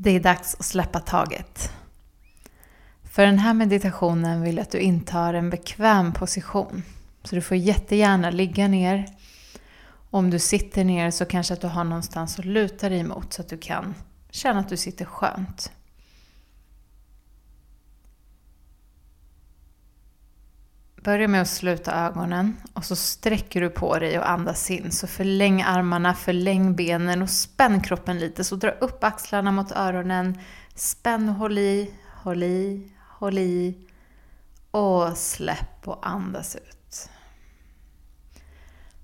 Det är dags att släppa taget. För den här meditationen vill jag att du intar en bekväm position. Så du får jättegärna ligga ner. Om du sitter ner så kanske att du har någonstans att luta dig emot så att du kan känna att du sitter skönt. Börja med att sluta ögonen och så sträcker du på dig och andas in. Så förläng armarna, förläng benen och spänn kroppen lite. Så dra upp axlarna mot öronen. Spänn och håll i, håll i, håll i. Och släpp och andas ut.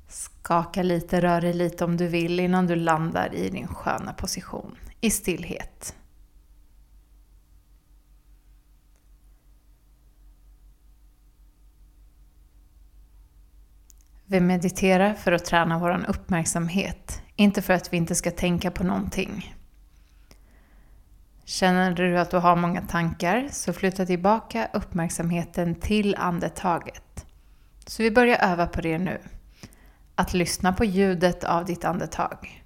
Skaka lite, rör dig lite om du vill innan du landar i din sköna position i stillhet. Vi mediterar för att träna vår uppmärksamhet, inte för att vi inte ska tänka på någonting. Känner du att du har många tankar så flytta tillbaka uppmärksamheten till andetaget. Så vi börjar öva på det nu. Att lyssna på ljudet av ditt andetag.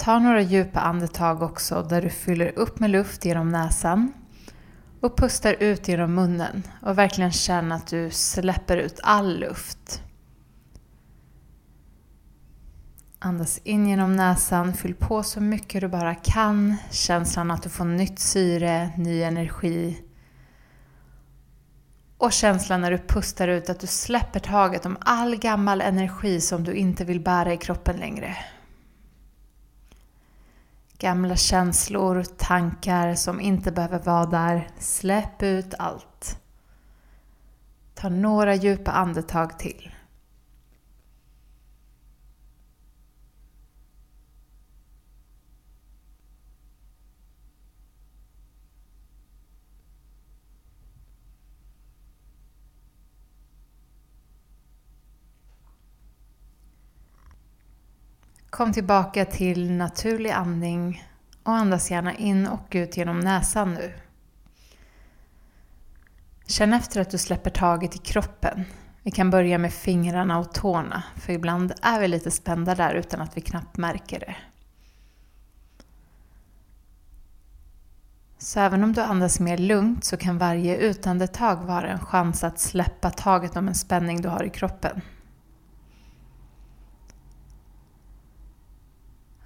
Ta några djupa andetag också där du fyller upp med luft genom näsan och pustar ut genom munnen och verkligen känn att du släpper ut all luft. Andas in genom näsan, fyll på så mycket du bara kan. Känslan att du får nytt syre, ny energi. Och känslan när du pustar ut att du släpper taget om all gammal energi som du inte vill bära i kroppen längre. Gamla känslor, tankar som inte behöver vara där. Släpp ut allt. Ta några djupa andetag till. Kom tillbaka till naturlig andning och andas gärna in och ut genom näsan nu. Känn efter att du släpper taget i kroppen. Vi kan börja med fingrarna och tårna, för ibland är vi lite spända där utan att vi knappt märker det. Så även om du andas mer lugnt så kan varje utandetag vara en chans att släppa taget om en spänning du har i kroppen.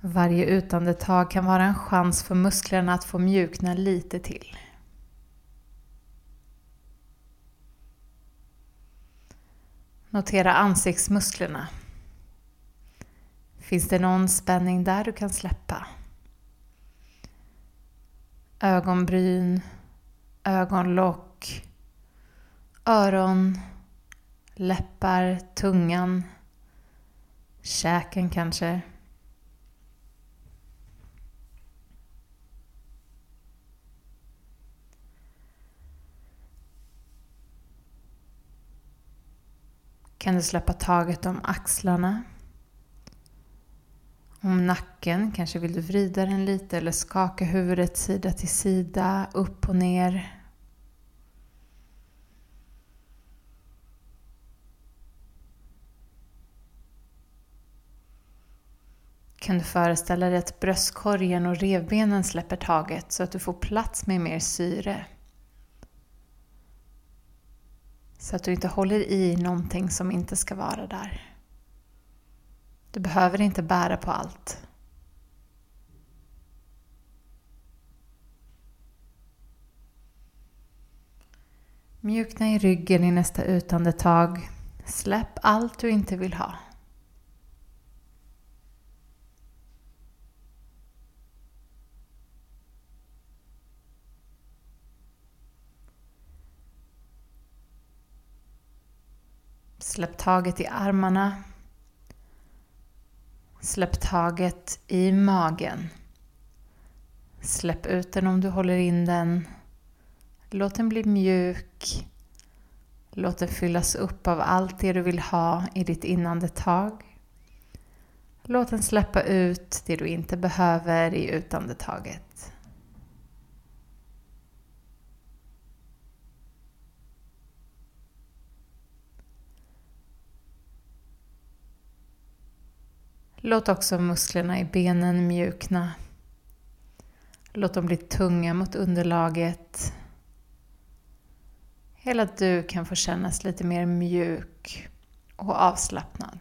Varje utandetag kan vara en chans för musklerna att få mjukna lite till. Notera ansiktsmusklerna. Finns det någon spänning där du kan släppa? Ögonbryn, ögonlock, öron, läppar, tungan, käken kanske. Kan du släppa taget om axlarna. Om nacken, kanske vill du vrida den lite eller skaka huvudet sida till sida, upp och ner. Kan du föreställa dig att bröstkorgen och revbenen släpper taget så att du får plats med mer syre. Så att du inte håller i någonting som inte ska vara där. Du behöver inte bära på allt. Mjukna i ryggen i nästa utandetag. Släpp allt du inte vill ha. Släpp taget i armarna. Släpp taget i magen. Släpp ut den om du håller in den. Låt den bli mjuk. Låt den fyllas upp av allt det du vill ha i ditt inandetag. Låt den släppa ut det du inte behöver i utandetaget. Låt också musklerna i benen mjukna. Låt dem bli tunga mot underlaget. Hela du kan få kännas lite mer mjuk och avslappnad.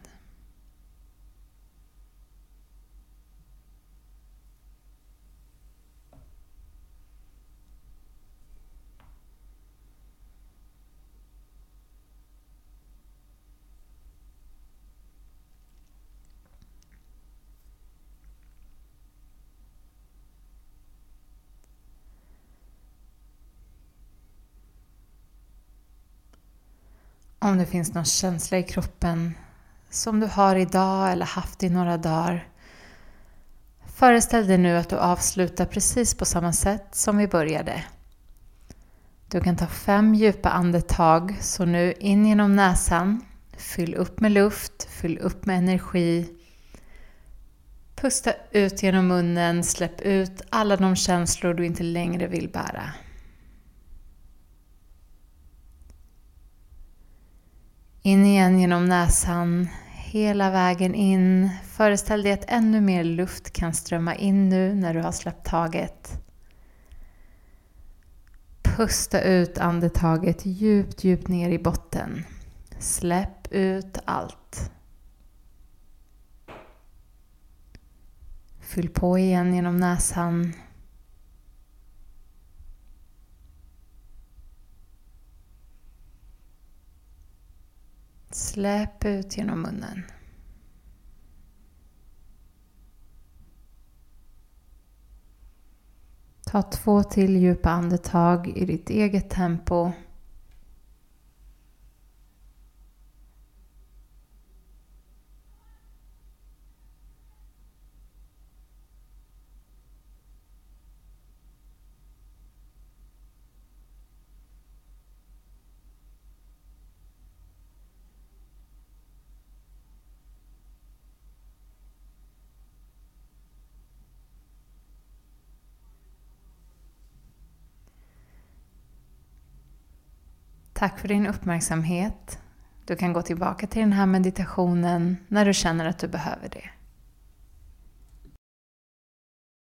Om det finns någon känsla i kroppen som du har idag eller haft i några dagar. Föreställ dig nu att du avslutar precis på samma sätt som vi började. Du kan ta fem djupa andetag, så nu in genom näsan. Fyll upp med luft, fyll upp med energi. Pusta ut genom munnen, släpp ut alla de känslor du inte längre vill bära. In igen genom näsan, hela vägen in. Föreställ dig att ännu mer luft kan strömma in nu när du har släppt taget. Pusta ut andetaget djupt, djupt ner i botten. Släpp ut allt. Fyll på igen genom näsan. Släpp ut genom munnen. Ta två till djupa andetag i ditt eget tempo Tack för din uppmärksamhet. Du kan gå tillbaka till den här meditationen när du känner att du behöver det.